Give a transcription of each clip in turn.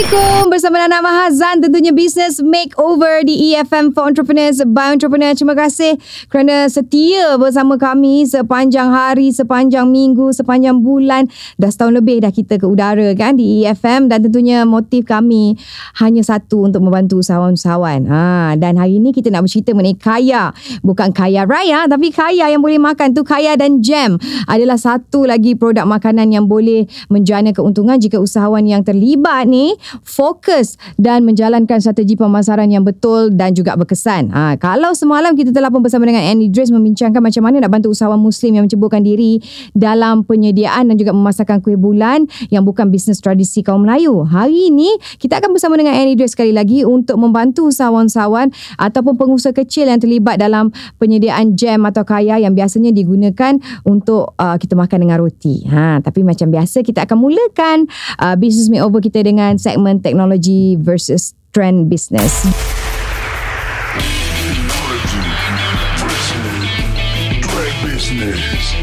Assalamualaikum bersama Nana Mahazan tentunya Business Makeover di EFM for Entrepreneurs by Entrepreneur. Terima kasih kerana setia bersama kami sepanjang hari, sepanjang minggu, sepanjang bulan. Dah setahun lebih dah kita ke udara kan di EFM dan tentunya motif kami hanya satu untuk membantu usahawan-usahawan. Ha, dan hari ini kita nak bercerita mengenai kaya. Bukan kaya raya tapi kaya yang boleh makan tu kaya dan jam adalah satu lagi produk makanan yang boleh menjana keuntungan jika usahawan yang terlibat ni fokus dan menjalankan strategi pemasaran yang betul dan juga berkesan. Ha, kalau semalam kita telah pun bersama dengan Annie Dress membincangkan macam mana nak bantu usahawan Muslim yang menceburkan diri dalam penyediaan dan juga memasarkan kuih bulan yang bukan bisnes tradisi kaum Melayu. Hari ini kita akan bersama dengan Annie Dress sekali lagi untuk membantu usahawan-usahawan ataupun pengusaha kecil yang terlibat dalam penyediaan jam atau kaya yang biasanya digunakan untuk uh, kita makan dengan roti. Ha, tapi macam biasa kita akan mulakan uh, business makeover kita dengan segmen teknologi versus trend business. Great business.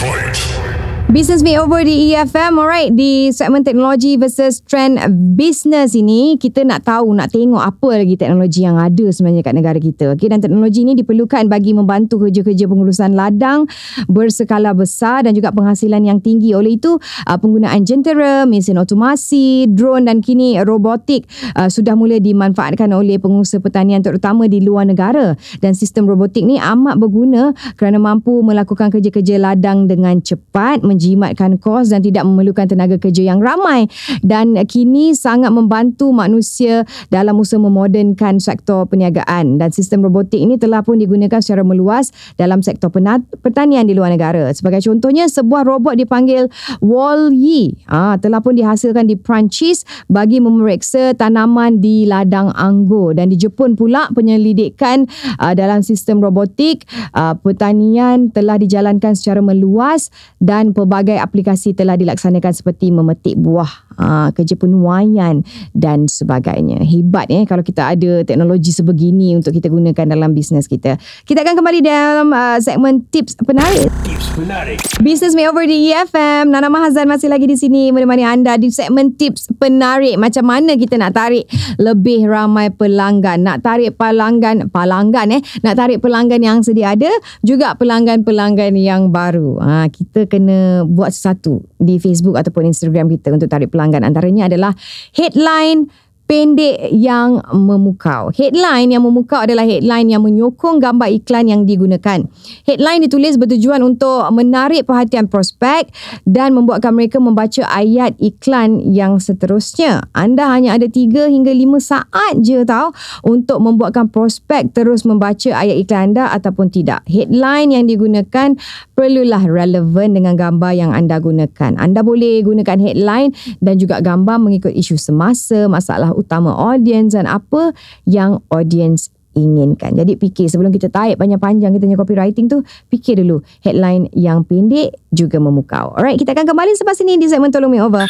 Fight. Business Makeover di EFM Alright Di segmen teknologi versus trend business ini Kita nak tahu Nak tengok apa lagi teknologi yang ada Sebenarnya kat negara kita. Okay? Dan teknologi ini diperlukan Bagi membantu kerja-kerja pengurusan ladang Berskala besar Dan juga penghasilan yang tinggi. Oleh itu uh, Penggunaan jentera Mesin otomasi Drone dan kini robotik uh, Sudah mula dimanfaatkan oleh pengusaha pertanian Terutama di luar negara. Dan sistem robotik ni amat berguna Kerana mampu melakukan kerja-kerja ladang dengan cepat menjimatkan kos dan tidak memerlukan tenaga kerja yang ramai. Dan kini sangat membantu manusia dalam usaha memodernkan sektor perniagaan. Dan sistem robotik ini telah pun digunakan secara meluas dalam sektor pertanian di luar negara. Sebagai contohnya sebuah robot dipanggil Wall-E ah telah pun dihasilkan di Perancis bagi memeriksa tanaman di ladang anggur. Dan di Jepun pula penyelidikan uh, dalam sistem robotik uh, pertanian telah dijalankan secara meluas dan pelbagai aplikasi telah dilaksanakan seperti memetik buah, aa, kerja penuaian dan sebagainya. Hebat eh kalau kita ada teknologi sebegini untuk kita gunakan dalam bisnes kita. Kita akan kembali dalam uh, segmen tips penarik. Menarik. Business Makeover di EFM. Nana Mahazan masih lagi di sini menemani anda di segmen tips penarik. Macam mana kita nak tarik lebih ramai pelanggan. Nak tarik pelanggan, pelanggan eh. Nak tarik pelanggan yang sedia ada. Juga pelanggan-pelanggan yang baru. Ha, kita kena buat sesuatu di Facebook ataupun Instagram kita untuk tarik pelanggan. Antaranya adalah headline pendek yang memukau. Headline yang memukau adalah headline yang menyokong gambar iklan yang digunakan. Headline ditulis bertujuan untuk menarik perhatian prospek dan membuatkan mereka membaca ayat iklan yang seterusnya. Anda hanya ada 3 hingga 5 saat je tau untuk membuatkan prospek terus membaca ayat iklan anda ataupun tidak. Headline yang digunakan perlulah relevan dengan gambar yang anda gunakan. Anda boleh gunakan headline dan juga gambar mengikut isu semasa, masalah utama audience dan apa yang audience inginkan. Jadi fikir sebelum kita tarik panjang-panjang kita punya copywriting tu, fikir dulu headline yang pendek juga memukau. Alright, kita akan kembali selepas ini di segmen Tolong Makeover.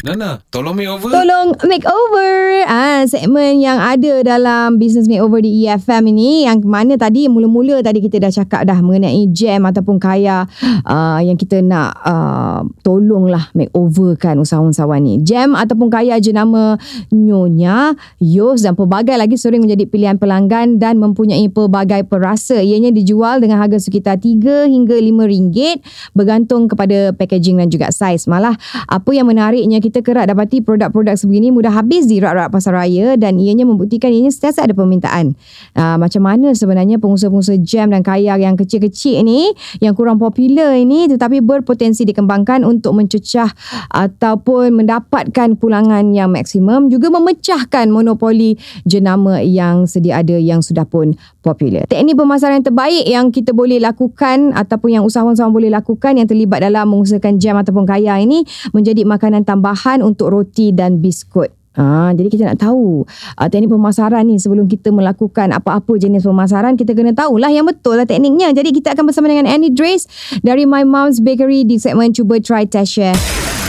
Nana, tolong me over. Tolong makeover. Ah, segmen yang ada dalam business makeover di EFM ini yang mana tadi mula-mula tadi kita dah cakap dah mengenai jam ataupun kaya uh, yang kita nak uh, tolonglah makeover kan usahawan-usahawan ni. Jam ataupun kaya jenama Nyonya, Yos dan pelbagai lagi sering menjadi pilihan pelanggan dan mempunyai pelbagai perasa. Ianya dijual dengan harga sekitar 3 hingga 5 ringgit bergantung kepada packaging dan juga saiz. Malah apa yang menariknya kita kerap dapati produk-produk sebegini mudah habis di rak-rak pasar raya dan ianya membuktikan ianya sentiasa ada permintaan. Uh, macam mana sebenarnya pengusaha-pengusaha jam dan kaya yang kecil-kecil ni yang kurang popular ini tetapi berpotensi dikembangkan untuk mencecah ataupun mendapatkan pulangan yang maksimum juga memecahkan monopoli jenama yang sedia ada yang sudah pun popular. Teknik pemasaran yang terbaik yang kita boleh lakukan ataupun yang usahawan-usahawan boleh lakukan yang terlibat dalam mengusahakan jam ataupun kaya ini menjadi makanan tambahan untuk roti dan biskut. Ha, jadi kita nak tahu uh, teknik pemasaran ni sebelum kita melakukan apa-apa jenis pemasaran kita kena tahulah yang betul lah tekniknya. Jadi kita akan bersama dengan Annie Drace dari My Mom's Bakery di segmen Cuba Try Test Share.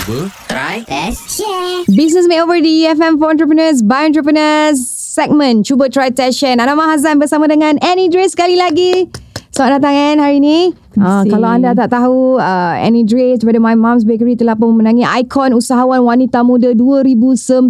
Cuba. Try, test, share. Business Makeover di EFM for Entrepreneurs by Entrepreneurs segmen Cuba Try Test Share. Nana Mahazan bersama dengan Annie Drace sekali lagi. Selamat datang Anne hari ni. Ah, Terima kalau anda tak tahu uh, Annie Dre daripada My Mom's Bakery telah pun memenangi ikon usahawan wanita muda 2019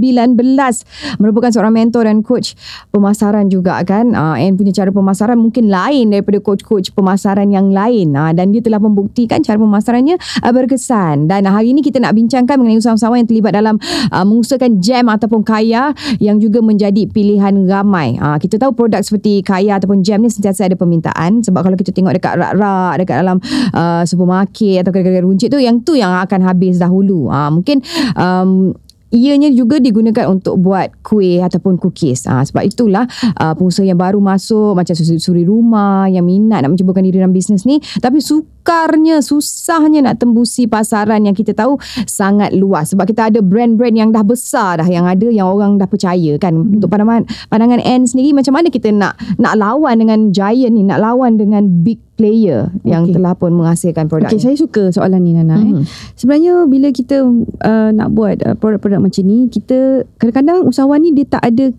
merupakan seorang mentor dan coach pemasaran juga kan? Uh, Anne punya cara pemasaran mungkin lain daripada coach-coach pemasaran yang lain. Uh, dan dia telah membuktikan cara pemasarannya uh, berkesan. Dan hari ini kita nak bincangkan mengenai usahawan yang terlibat dalam uh, mengusahakan jam ataupun kaya yang juga menjadi pilihan ramai. Uh, kita tahu produk seperti kaya ataupun jam ni sentiasa ada permintaan. Sebab kalau kita tengok dekat rak-rak dekat dalam uh, supermarket atau kedai-kedai runcit tu yang tu yang akan habis dahulu. Uh, mungkin um, ianya juga digunakan untuk buat kuih ataupun cookies. Ha, sebab itulah uh, pengusaha yang baru masuk macam suri, rumah yang minat nak mencubakan diri dalam bisnes ni tapi sukarnya, susahnya nak tembusi pasaran yang kita tahu sangat luas. Sebab kita ada brand-brand yang dah besar dah yang ada yang orang dah percaya kan. Hmm. Untuk pandangan pandangan Anne sendiri macam mana kita nak nak lawan dengan giant ni, nak lawan dengan big player yang Okey. telah pun menghasilkan produk Okey, saya suka soalan ni Nana. Mhm. Eh. Sebenarnya bila kita uh, nak buat uh, produk-produk macam ni, kita kadang-kadang usahawan ni dia tak ada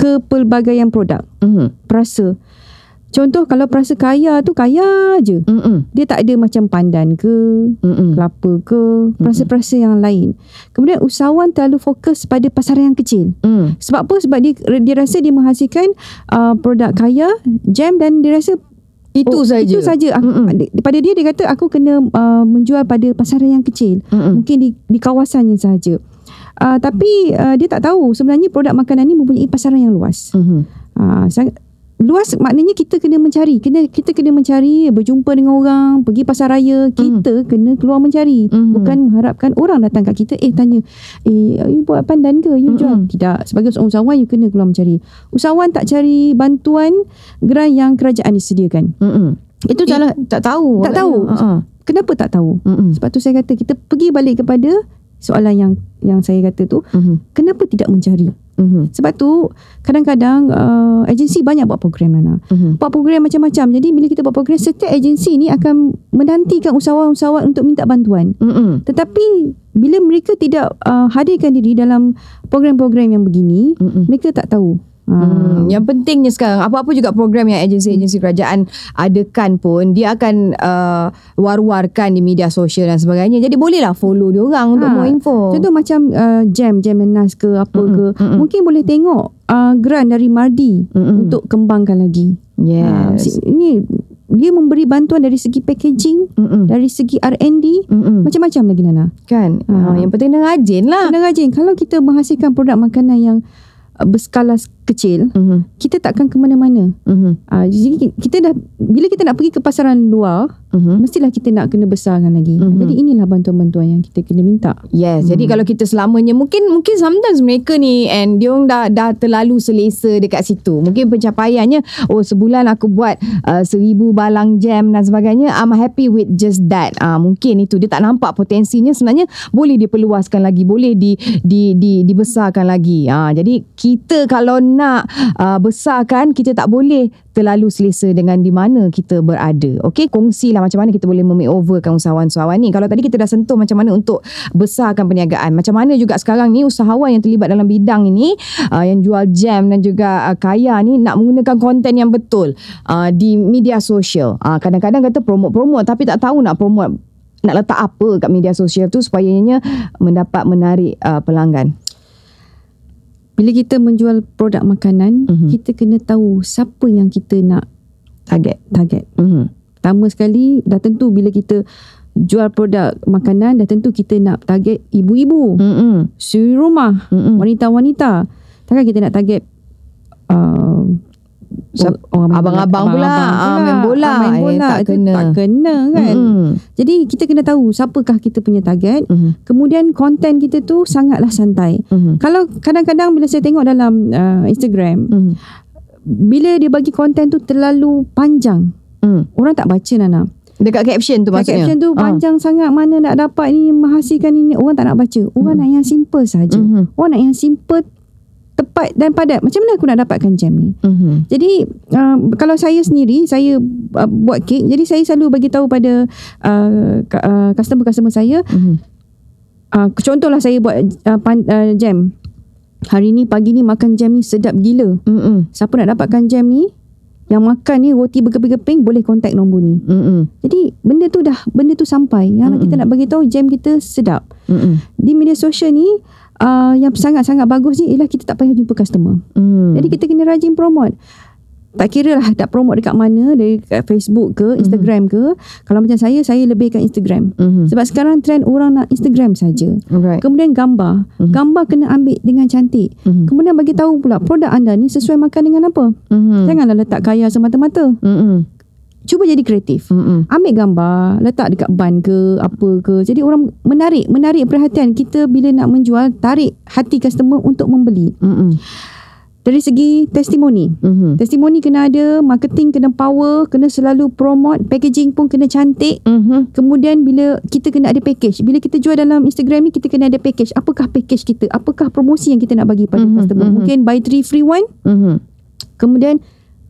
kepelbagaian produk. Mhm. Perasa. Contoh kalau perasa kaya tu kaya je. Mhm. Dia tak ada macam pandan ke, Mhm. kelapa ke, perasa-perasa yang lain. Kemudian usahawan terlalu fokus pada pasaran yang kecil. Mhm. Sebab apa? Sebab dia dia rasa dia menghasilkan uh, produk kaya, jam dan dia rasa Itu oh, saja. Itu saja. Mm-mm. pada dia dia kata aku kena uh, menjual pada pasaran yang kecil. Mm-mm. Mungkin di di kawasannya sahaja. Uh, tapi uh, dia tak tahu sebenarnya produk makanan ni mempunyai pasaran yang luas. Mhm. Uh, sangat luas maknanya kita kena mencari kena kita kena mencari berjumpa dengan orang pergi pasar raya kita kena keluar mencari Mhm. bukan mengharapkan orang datang kat kita eh tanya eh you buat pandan ke you jual Mhm. tidak sebagai seorang usahawan you kena keluar mencari usahawan tak cari bantuan geran yang kerajaan disediakan Mm-mm. itu salah tak tahu. tak tahu Uh-uh. kenapa tak tahu Mm-mm. sebab tu saya kata kita pergi balik kepada soalan yang yang saya kata tu Mhm. kenapa tidak mencari Mhm. sebab tu kadang-kadang uh, agensi banyak buat program Nana Mhm. buat program macam-macam. Jadi bila kita buat program, setiap agensi ni akan menantikan usahawan-usahawan untuk minta bantuan. Mm-mm. Tetapi bila mereka tidak uh, hadirkan diri dalam program-program yang begini, Mm-mm. mereka tak tahu. Hmm, Uh, yang pentingnya sekarang apa-apa juga program yang agensi-agensi kerajaan adakan pun dia akan uh, war-warkan di media sosial dan sebagainya. Jadi bolehlah follow dia orang untuk Ha, more info. Contoh macam uh, jam, jam nenas ke apa Mm-mm, ke. mm-mm. Mungkin boleh tengok uh, grant dari Mardi Mm-mm. untuk kembangkan lagi. Uh, yes. si- ini dia memberi bantuan dari segi packaging, Mm-mm. dari segi R&D, Mm-mm. macam-macam lagi Nana. Kan? Ha. Ha. yang penting dia rajin lah. Kena rajin. Kalau kita menghasilkan produk makanan yang uh, berskala kecil, Mhm. kita takkan ke mana-mana. Mhm. Uh, jadi ki- kita dah bila kita nak pergi ke pasaran luar, Mhm. mestilah kita nak kena besarkan lagi. Mhm. Jadi inilah bantuan-bantuan yang kita kena minta. Yes, hmm. jadi kalau kita selamanya mungkin mungkin sometimes mereka ni and dia orang dah dah terlalu selesa dekat situ. Mungkin pencapaiannya oh sebulan aku buat uh, seribu balang jam dan sebagainya. I'm happy with just that. Uh, mungkin itu dia tak nampak potensinya sebenarnya boleh diperluaskan lagi, boleh di di di dibesarkan lagi. Uh, jadi kita kalau nak uh, besarkan kita tak boleh terlalu selesa dengan di mana kita berada. Okey, kongsilah macam mana kita boleh memakeoverkan usahawan-usahawan ni. Kalau tadi kita dah sentuh macam mana untuk besarkan perniagaan. Macam mana juga sekarang ni usahawan yang terlibat dalam bidang ini uh, yang jual jam dan juga uh, kaya ni nak menggunakan konten yang betul uh, di media sosial. Uh, kadang-kadang kata promote-promote tapi tak tahu nak promote nak letak apa kat media sosial tu supaya mendapat menarik uh, pelanggan. Bila kita menjual produk makanan, Mhm. kita kena tahu siapa yang kita nak Target. target. Mhm. Pertama sekali, dah tentu bila kita jual produk makanan, dah tentu kita nak target ibu-ibu, Mhm. suri rumah, Mhm. wanita-wanita. Takkan kita nak target uh, Orang abang-abang bola, pula, abang-abang ah, main bola. ah, main Eh, bola. tak Itu kena. tak kena kan. Mhm. Jadi kita kena tahu siapakah kita punya target. Mhm. Kemudian konten kita tu sangatlah santai. Mhm. Kalau kadang-kadang bila saya tengok dalam uh, Instagram, Mhm. bila dia bagi konten tu terlalu panjang, Mhm. orang tak baca Nana. Dekat caption tu Kat maksudnya. caption tu Ah. panjang sangat mana nak dapat ni menghasilkan ini orang tak nak baca. Orang nak yang simple saja. Mhm. Orang nak yang simple tepat dan padat. Macam mana aku nak dapatkan jam ni? Mhm. Jadi uh, kalau saya sendiri saya uh, buat kek. Jadi saya selalu bagi tahu pada uh, uh, customer-customer saya Mhm. uh, contohlah saya buat uh, pan, uh, jam. Hari ni pagi ni makan jam ni sedap gila. Mhm. Siapa nak dapatkan jam ni? yang makan ni roti berkeping-keping boleh contact nombor ni. Mm-mm. Jadi benda tu dah benda tu sampai. Yang mm kita nak bagi tahu jam kita sedap. Mm-mm. Di media sosial ni uh, yang sangat-sangat bagus ni ialah kita tak payah jumpa customer. Mm. Jadi kita kena rajin promote. Tak kira lah nak promote dekat mana, dekat Facebook ke, Instagram ke. Kalau macam saya, saya lebihkan Instagram. Mhm. Sebab sekarang trend orang nak Instagram saja. Alright. Kemudian gambar. Gambar kena ambil dengan cantik. Mhm. Kemudian bagi tahu pula produk anda ni sesuai makan dengan apa. Mhm. Janganlah letak kaya semata-mata. Mm-mm. Cuba jadi kreatif. Mm-mm. Ambil gambar, letak dekat ban ke, apa ke. Jadi orang menarik, menarik perhatian. Kita bila nak menjual, tarik hati customer untuk membeli. Mm-mm. Dari segi testimoni. Mhm. Testimoni kena ada, marketing kena power, kena selalu promote, packaging pun kena cantik. Mhm. Kemudian bila kita kena ada package. Bila kita jual dalam Instagram ni, kita kena ada package. Apakah package kita? Apakah promosi yang kita nak bagi pada Mhm, customer? mhm. Mungkin buy three free one. Mhm. Kemudian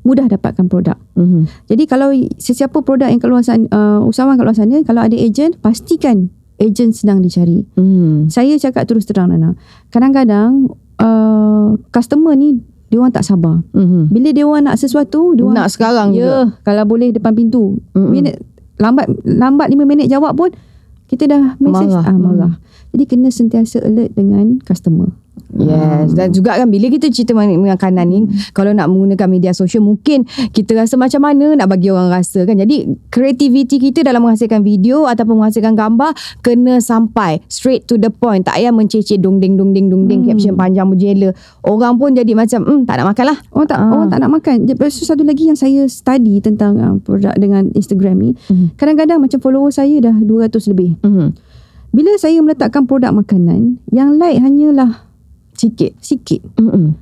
mudah dapatkan produk. Mhm. Jadi kalau sesiapa produk yang kat luar sana, uh, usahawan kat luar sana, kalau ada ejen, pastikan ejen sedang dicari. Mhm. Saya cakap terus terang Nana. Kadang-kadang uh, customer ni dia orang tak sabar. Mhm. Bila dia orang nak sesuatu, dia orang Nak sekarang ya, juga. kalau boleh depan pintu. Mm-mm. Minit lambat lambat 5 minit jawab pun kita dah message Marah. ah marah. Jadi kena sentiasa alert dengan customer. Yes Dan juga kan Bila kita cerita mengenai makanan ni Kalau nak menggunakan media sosial Mungkin Kita rasa macam mana Nak bagi orang rasa kan Jadi Kreativiti kita Dalam menghasilkan video Ataupun menghasilkan gambar Kena sampai Straight to the point Tak payah menceceh Dong-ding dong-ding dong-ding Caption panjang berjela Orang pun jadi macam hmm, Tak nak makan lah Orang tak Ah. orang tak nak makan. Lepas tu satu lagi yang saya study tentang uh, produk dengan Instagram ni. Mhm. Kadang-kadang macam follower saya dah 200 lebih. Mhm. Bila saya meletakkan produk makanan, yang like hanyalah Sikit sikit. Mhm.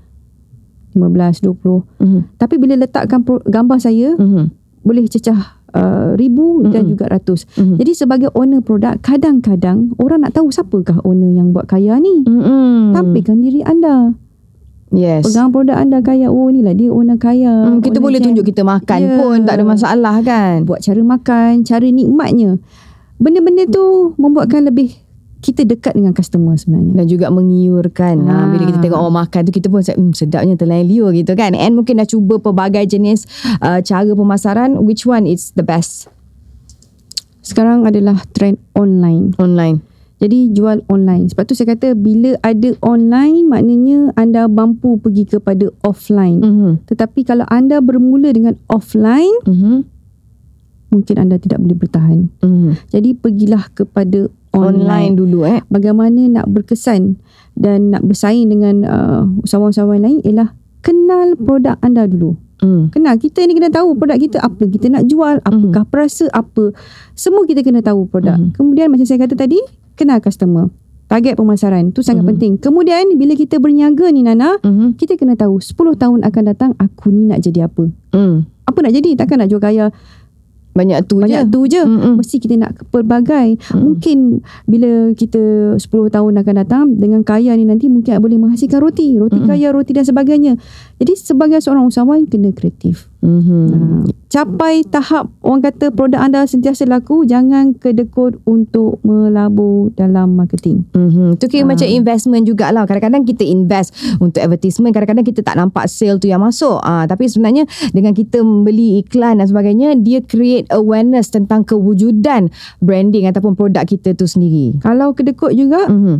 15, 20. Mhm. Tapi bila letakkan gambar saya, Mhm. boleh cecah uh, ribu dan juga ratus. Mhm. Jadi sebagai owner produk, kadang-kadang orang nak tahu siapakah owner yang buat kaya ni. Mhm. Tampilkan diri anda. Yes Pegang produk anda kaya. Oh inilah dia owner kaya. Hmm, kita owner boleh jam. tunjuk kita makan Ya. pun tak ada masalah kan. Buat cara makan, cara nikmatnya. Benda-benda tu membuatkan lebih kita dekat dengan customer sebenarnya. dan juga mengiurkan ha. Ah. bila kita tengok orang makan tu kita pun rasa hmm, sedapnya terlain liur gitu kan and mungkin dah cuba pelbagai jenis uh, cara pemasaran which one is the best Sekarang adalah trend online. online Jadi jual online. Sebab tu saya kata bila ada online maknanya anda mampu pergi kepada offline. mhm Tetapi kalau anda bermula dengan offline, mhm mungkin anda tidak boleh bertahan. mhm Jadi pergilah kepada online online. dulu eh Bagaimana nak berkesan dan nak bersaing dengan uh, usahawan-usahawan lain ialah kenal produk anda dulu. hmm Kenal kita ni kena tahu produk kita apa kita nak jual, apakah perasa apa. Semua kita kena tahu produk. Mhm. Kemudian macam saya kata tadi, kenal customer. Target pemasaran tu sangat penting. Kemudian bila kita berniaga ni Nana, mhm kita kena tahu 10 tahun akan datang aku ni nak jadi apa. hmm Apa nak jadi? Takkan nak jual kaya banyak tu banyak je tu je. Mm-mm. Mesti kita nak pelbagai. Mm. Mungkin bila kita 10 tahun akan datang dengan kaya ni nanti mungkin boleh menghasilkan roti, roti Mm-mm. kaya, roti dan sebagainya. Jadi sebagai seorang usahawan kena kreatif. Mhm Hmm. Capai tahap orang kata produk anda sentiasa laku, jangan kedekut untuk melabur dalam marketing. Mm-hmm. Tu kira Ah. macam investment jugalah. Kadang-kadang kita invest untuk advertisement. Kadang-kadang kita tak nampak sale tu yang masuk. Ah, tapi sebenarnya dengan kita membeli iklan dan sebagainya, dia create awareness tentang kewujudan branding ataupun produk kita tu sendiri. Kalau kedekut juga, Mm-hmm.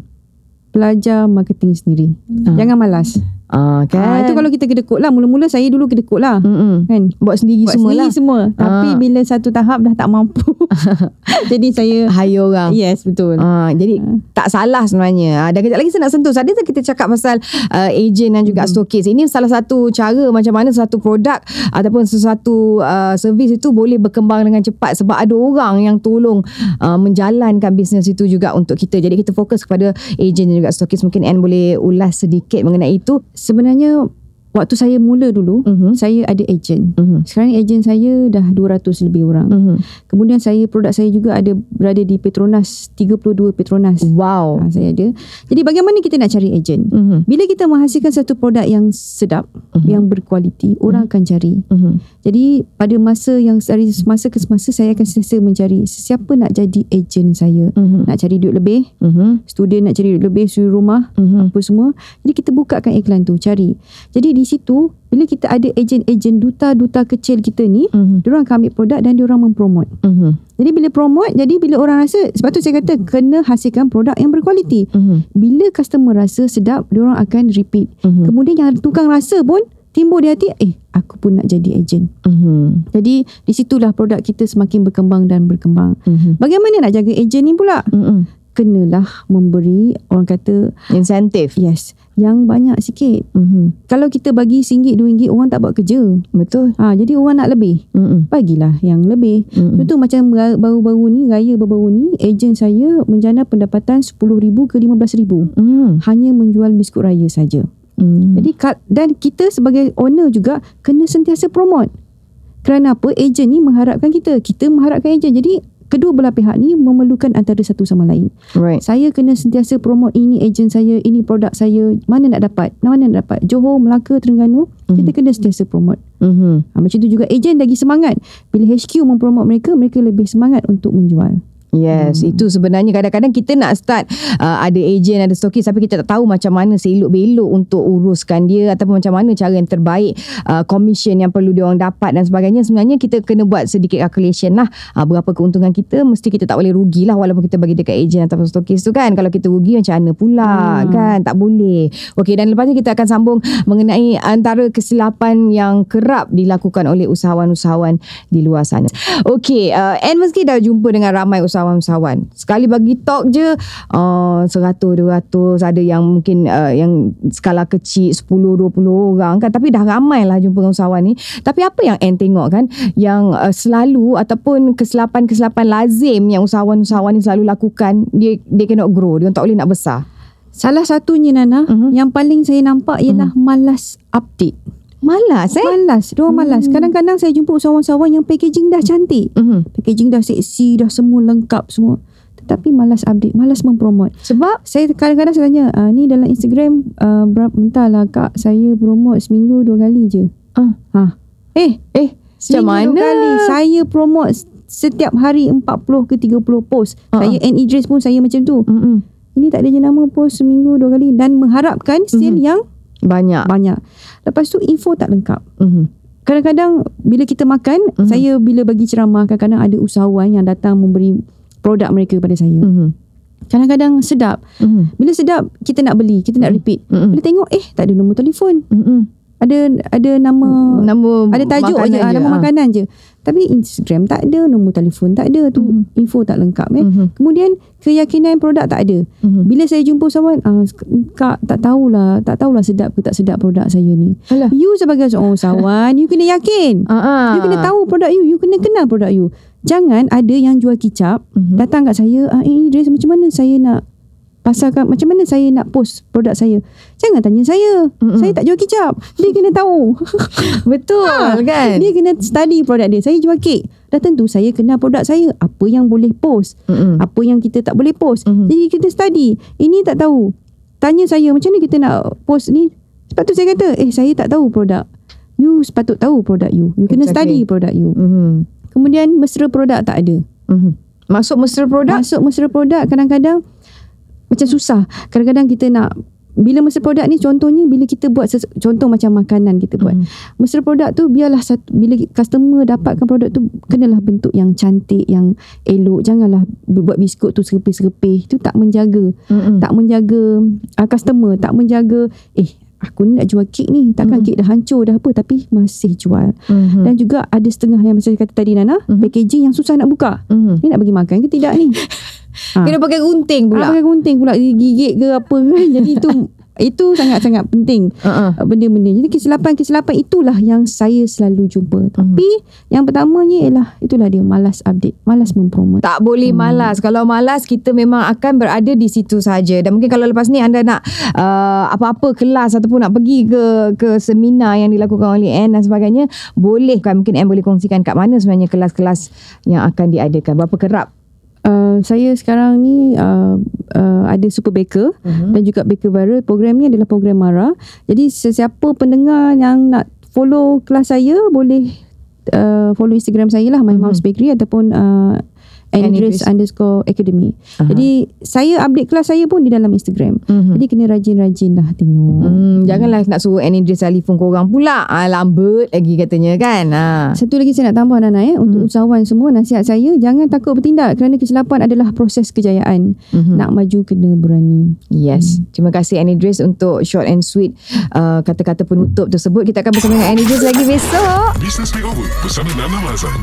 belajar marketing sendiri. Ah. Jangan malas. Ah, Ha, kan? itu kalau kita kedekut lah. Mula-mula saya dulu kedekut lah. Mm-mm. Kan? Buat sendiri Buat semua sendiri lah. semua. Tapi Ah. bila satu tahap dah tak mampu. Jadi saya... Hire orang. Yes, betul. Ah, jadi tak salah sebenarnya. Ah, dan kejap lagi saya nak sentuh. Tadi kita cakap pasal uh, agent dan juga stokis. Ini salah satu cara macam mana satu produk ataupun sesuatu uh, servis itu boleh berkembang dengan cepat sebab ada orang yang tolong uh, menjalankan bisnes itu juga untuk kita. Jadi kita fokus kepada agent dan juga stokis. Mungkin Anne boleh ulas sedikit mengenai itu. Sebenarnya waktu saya mula dulu, Mhm. saya ada ejen. Mhm. Sekarang ejen saya dah 200 lebih orang. Mhm. Kemudian saya produk saya juga ada berada di Petronas 32 Petronas. Wow. Ha, saya ada. Jadi bagaimana kita nak cari ejen? Mhm. Bila kita menghasilkan satu produk yang sedap, Mhm. yang berkualiti, orang akan cari. Mhm. Jadi pada masa yang dari semasa ke semasa saya akan sentiasa mencari siapa nak jadi ejen saya. Mhm. Nak cari duit lebih, Mhm. student nak cari duit lebih, suri rumah, Mhm. apa semua. Jadi kita bukakan iklan tu, cari. Jadi di situ bila kita ada ejen-ejen duta-duta kecil kita ni, Mhm. diorang akan ambil produk dan diorang mempromote. Mhm. Jadi bila promote, jadi bila orang rasa, sebab tu saya kata kena hasilkan produk yang berkualiti. Mhm. Bila customer rasa sedap, diorang akan repeat. Mhm. Kemudian yang tukang rasa pun timbul di hati, eh aku pun nak jadi ejen. Mhm. Jadi di situlah produk kita semakin berkembang dan berkembang. Mhm. Bagaimana nak jaga ejen ni pula? Mhm. Kenalah memberi orang kata Insentif. yes yang banyak sikit. Mhm. Kalau kita bagi RM1, RM2 orang tak buat kerja. Betul. Ha, jadi orang nak lebih. Mhm. Bagilah yang lebih. Mhm. Contoh macam baru-baru ni, raya baru-baru ni, ejen saya menjana pendapatan RM10,000 ke RM15,000. Mhm. Hanya menjual biskut raya saja. Mhm. Jadi dan kita sebagai owner juga kena sentiasa promote. Kerana apa? Ejen ni mengharapkan kita. Kita mengharapkan ejen. Jadi kedua belah pihak ni memerlukan antara satu sama lain. Right. Saya kena sentiasa promote ini ejen saya, ini produk saya. Mana nak dapat? Mana nak dapat? Johor, Melaka, Terengganu. Kita kena sentiasa promote. Mhm. Ha, macam tu juga ejen lagi semangat. Bila HQ mempromote mereka, mereka lebih semangat untuk menjual. Yes, hmm. itu sebenarnya kadang-kadang kita nak start uh, ada ejen, ada stokis tapi kita tak tahu macam mana selok-belok untuk uruskan dia ataupun macam mana cara yang terbaik uh, commission yang perlu dia orang dapat dan sebagainya. Sebenarnya kita kena buat sedikit calculation lah uh, berapa keuntungan kita mesti kita tak boleh rugi lah walaupun kita bagi dekat ejen ataupun stokis tu kan. Kalau kita rugi macam mana pula hmm. kan? Tak boleh. Okey dan lepas ni kita akan sambung mengenai antara kesilapan yang kerap dilakukan oleh usahawan-usahawan di luar sana. Okey, uh, and meski dah jumpa dengan ramai usahawan-usahawan. Sekali bagi talk je uh, 100 200 ada yang mungkin uh, yang skala kecil 10 20 orang kan tapi dah ramai lah jumpa usahawan ni. Tapi apa yang Anne tengok kan yang uh, selalu ataupun kesilapan-kesilapan lazim yang usahawan-usahawan ni selalu lakukan dia dia cannot grow, dia tak boleh nak besar. Salah satunya Nana, Mhm. yang paling saya nampak ialah malas update. Malas eh? Malas, dia orang malas. Kadang-kadang saya jumpa usahawan-usahawan yang packaging dah cantik. Mhm. Packaging dah seksi, dah semua lengkap semua. Tetapi malas update, malas mempromote. Sebab Saya kadang-kadang saya tanya, ah, ni dalam Instagram uh, berapa entahlah kak, saya promote seminggu dua kali je. ah, Ha. Eh, eh macam mana? dua kali. Saya promote setiap hari 40 ke 30 post. Ha-ha. Saya and Idris pun saya macam tu. Mm-mm. Ini tak ada jenama post seminggu dua kali dan mengharapkan sale Mhm. yang Banyak. banyak. Lepas tu info tak lengkap. Mhm. Kadang-kadang bila kita makan, Mhm. saya bila bagi ceramah kadang-kadang ada usahawan yang datang memberi produk mereka kepada saya. Mhm. Kadang-kadang sedap. Mhm. Bila sedap kita nak beli, kita nak repeat. Mhm. Bila tengok eh tak ada nombor telefon. Mhm. Ada ada nama Nama ada tajuk je, ah, nama ah. makanan je. Tapi Instagram tak ada, nombor telefon tak ada tu, Mhm. info tak lengkap eh. Mhm. Kemudian keyakinan produk tak ada. Mhm. Bila saya jumpa usahawan, ah, kak tak tahulah, tak tahulah sedap ke tak sedap produk saya ni. Alah. You sebagai seorang usahawan, you kena yakin. Ah. You kena tahu produk you, you kena kenal produk you. Jangan ada yang jual kicap, Mhm. datang kat saya, ah, eh Idris macam mana saya nak pasarkan, macam mana saya nak post produk saya. Jangan tanya saya. Mm-mm. Saya tak jual kicap. Dia kena tahu. Betul kan? Dia kena study produk dia. Saya jual kek. Dah tentu saya kenal produk saya. Apa yang boleh post. Mm-mm. Apa yang kita tak boleh post. Mhm. Jadi kita study. Ini tak tahu. Tanya saya macam mana kita nak post ni. Sebab tu saya kata, eh saya tak tahu produk. You sepatut tahu produk you. You kena Exactly. study produk you. Mhm. Kemudian mesra produk tak ada. Mhm. Masuk mesra produk Masuk mesra produk kadang-kadang macam susah. Kadang-kadang kita nak bila mesra produk ni contohnya bila kita buat ses- contoh macam makanan kita buat. Mhm. Mesra produk tu biarlah satu bila customer dapatkan produk tu kenalah bentuk yang cantik, yang elok. Janganlah buat biskut tu serepih-serepih. Itu tak menjaga. Mm-mm. Tak menjaga uh, customer, tak menjaga eh aku ni nak jual kek ni. Takkan Mhm. kek dah hancur dah apa tapi masih jual. Mhm. Dan juga ada setengah yang macam kata tadi Nana, Mhm. packaging yang susah nak buka. Mhm. Ni nak bagi makan ke tidak ni? Ha. Kena pakai gunting Pula. pula pakai gunting pula gigit ke apa kan. Jadi itu itu sangat-sangat penting uh-uh. uh, benda-benda. Jadi kesilapan-kesilapan itulah yang saya selalu jumpa. Tapi yang pertamanya ialah itulah dia malas update, malas mempromote. Tak boleh malas. Kalau malas kita memang akan berada di situ saja. Dan mungkin kalau lepas ni anda nak uh, apa-apa kelas ataupun nak pergi ke ke seminar yang dilakukan oleh Anne dan sebagainya, boleh kan mungkin Anne boleh kongsikan kat mana sebenarnya kelas-kelas yang akan diadakan. Berapa kerap? Uh, saya sekarang ni uh, uh, ada Super Baker Mhm. dan juga Baker Viral. Program ni adalah program MARA. Jadi sesiapa pendengar yang nak follow kelas saya boleh uh, follow Instagram saya lah My Mhm. Mom's Bakery ataupun uh, Andres Andres. underscore academy. Aha. Jadi saya update kelas saya pun di dalam Instagram. Mhm. Jadi kena rajin-rajin lah tengok. Hmm, janganlah nak suruh Anidris telefon korang pula. Ah, lambat lagi katanya kan. Ha. Satu lagi saya nak tambah Nana eh untuk usahawan semua nasihat saya jangan takut bertindak kerana kesilapan adalah proses kejayaan. Mhm. Nak maju kena berani. Yes. Terima kasih Anidris untuk short and sweet uh, kata-kata penutup tersebut. Kita akan bersama dengan Anidris lagi besok. Business Makeover bersama Nana Mazan.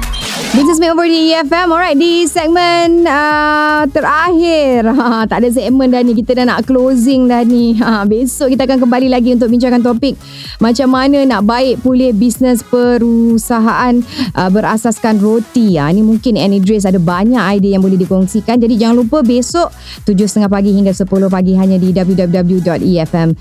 Business Makeover di EFM. Alright, di segmen uh, terakhir. Ha, tak ada segmen dah ni. Kita dah nak closing dah ni. Ha, besok kita akan kembali lagi untuk bincangkan topik macam mana nak baik pulih bisnes perusahaan uh, berasaskan roti. Ha, ni mungkin Anidris ada banyak idea yang boleh dikongsikan. Jadi jangan lupa besok 7.30 pagi hingga 10 pagi hanya di www.efm.live.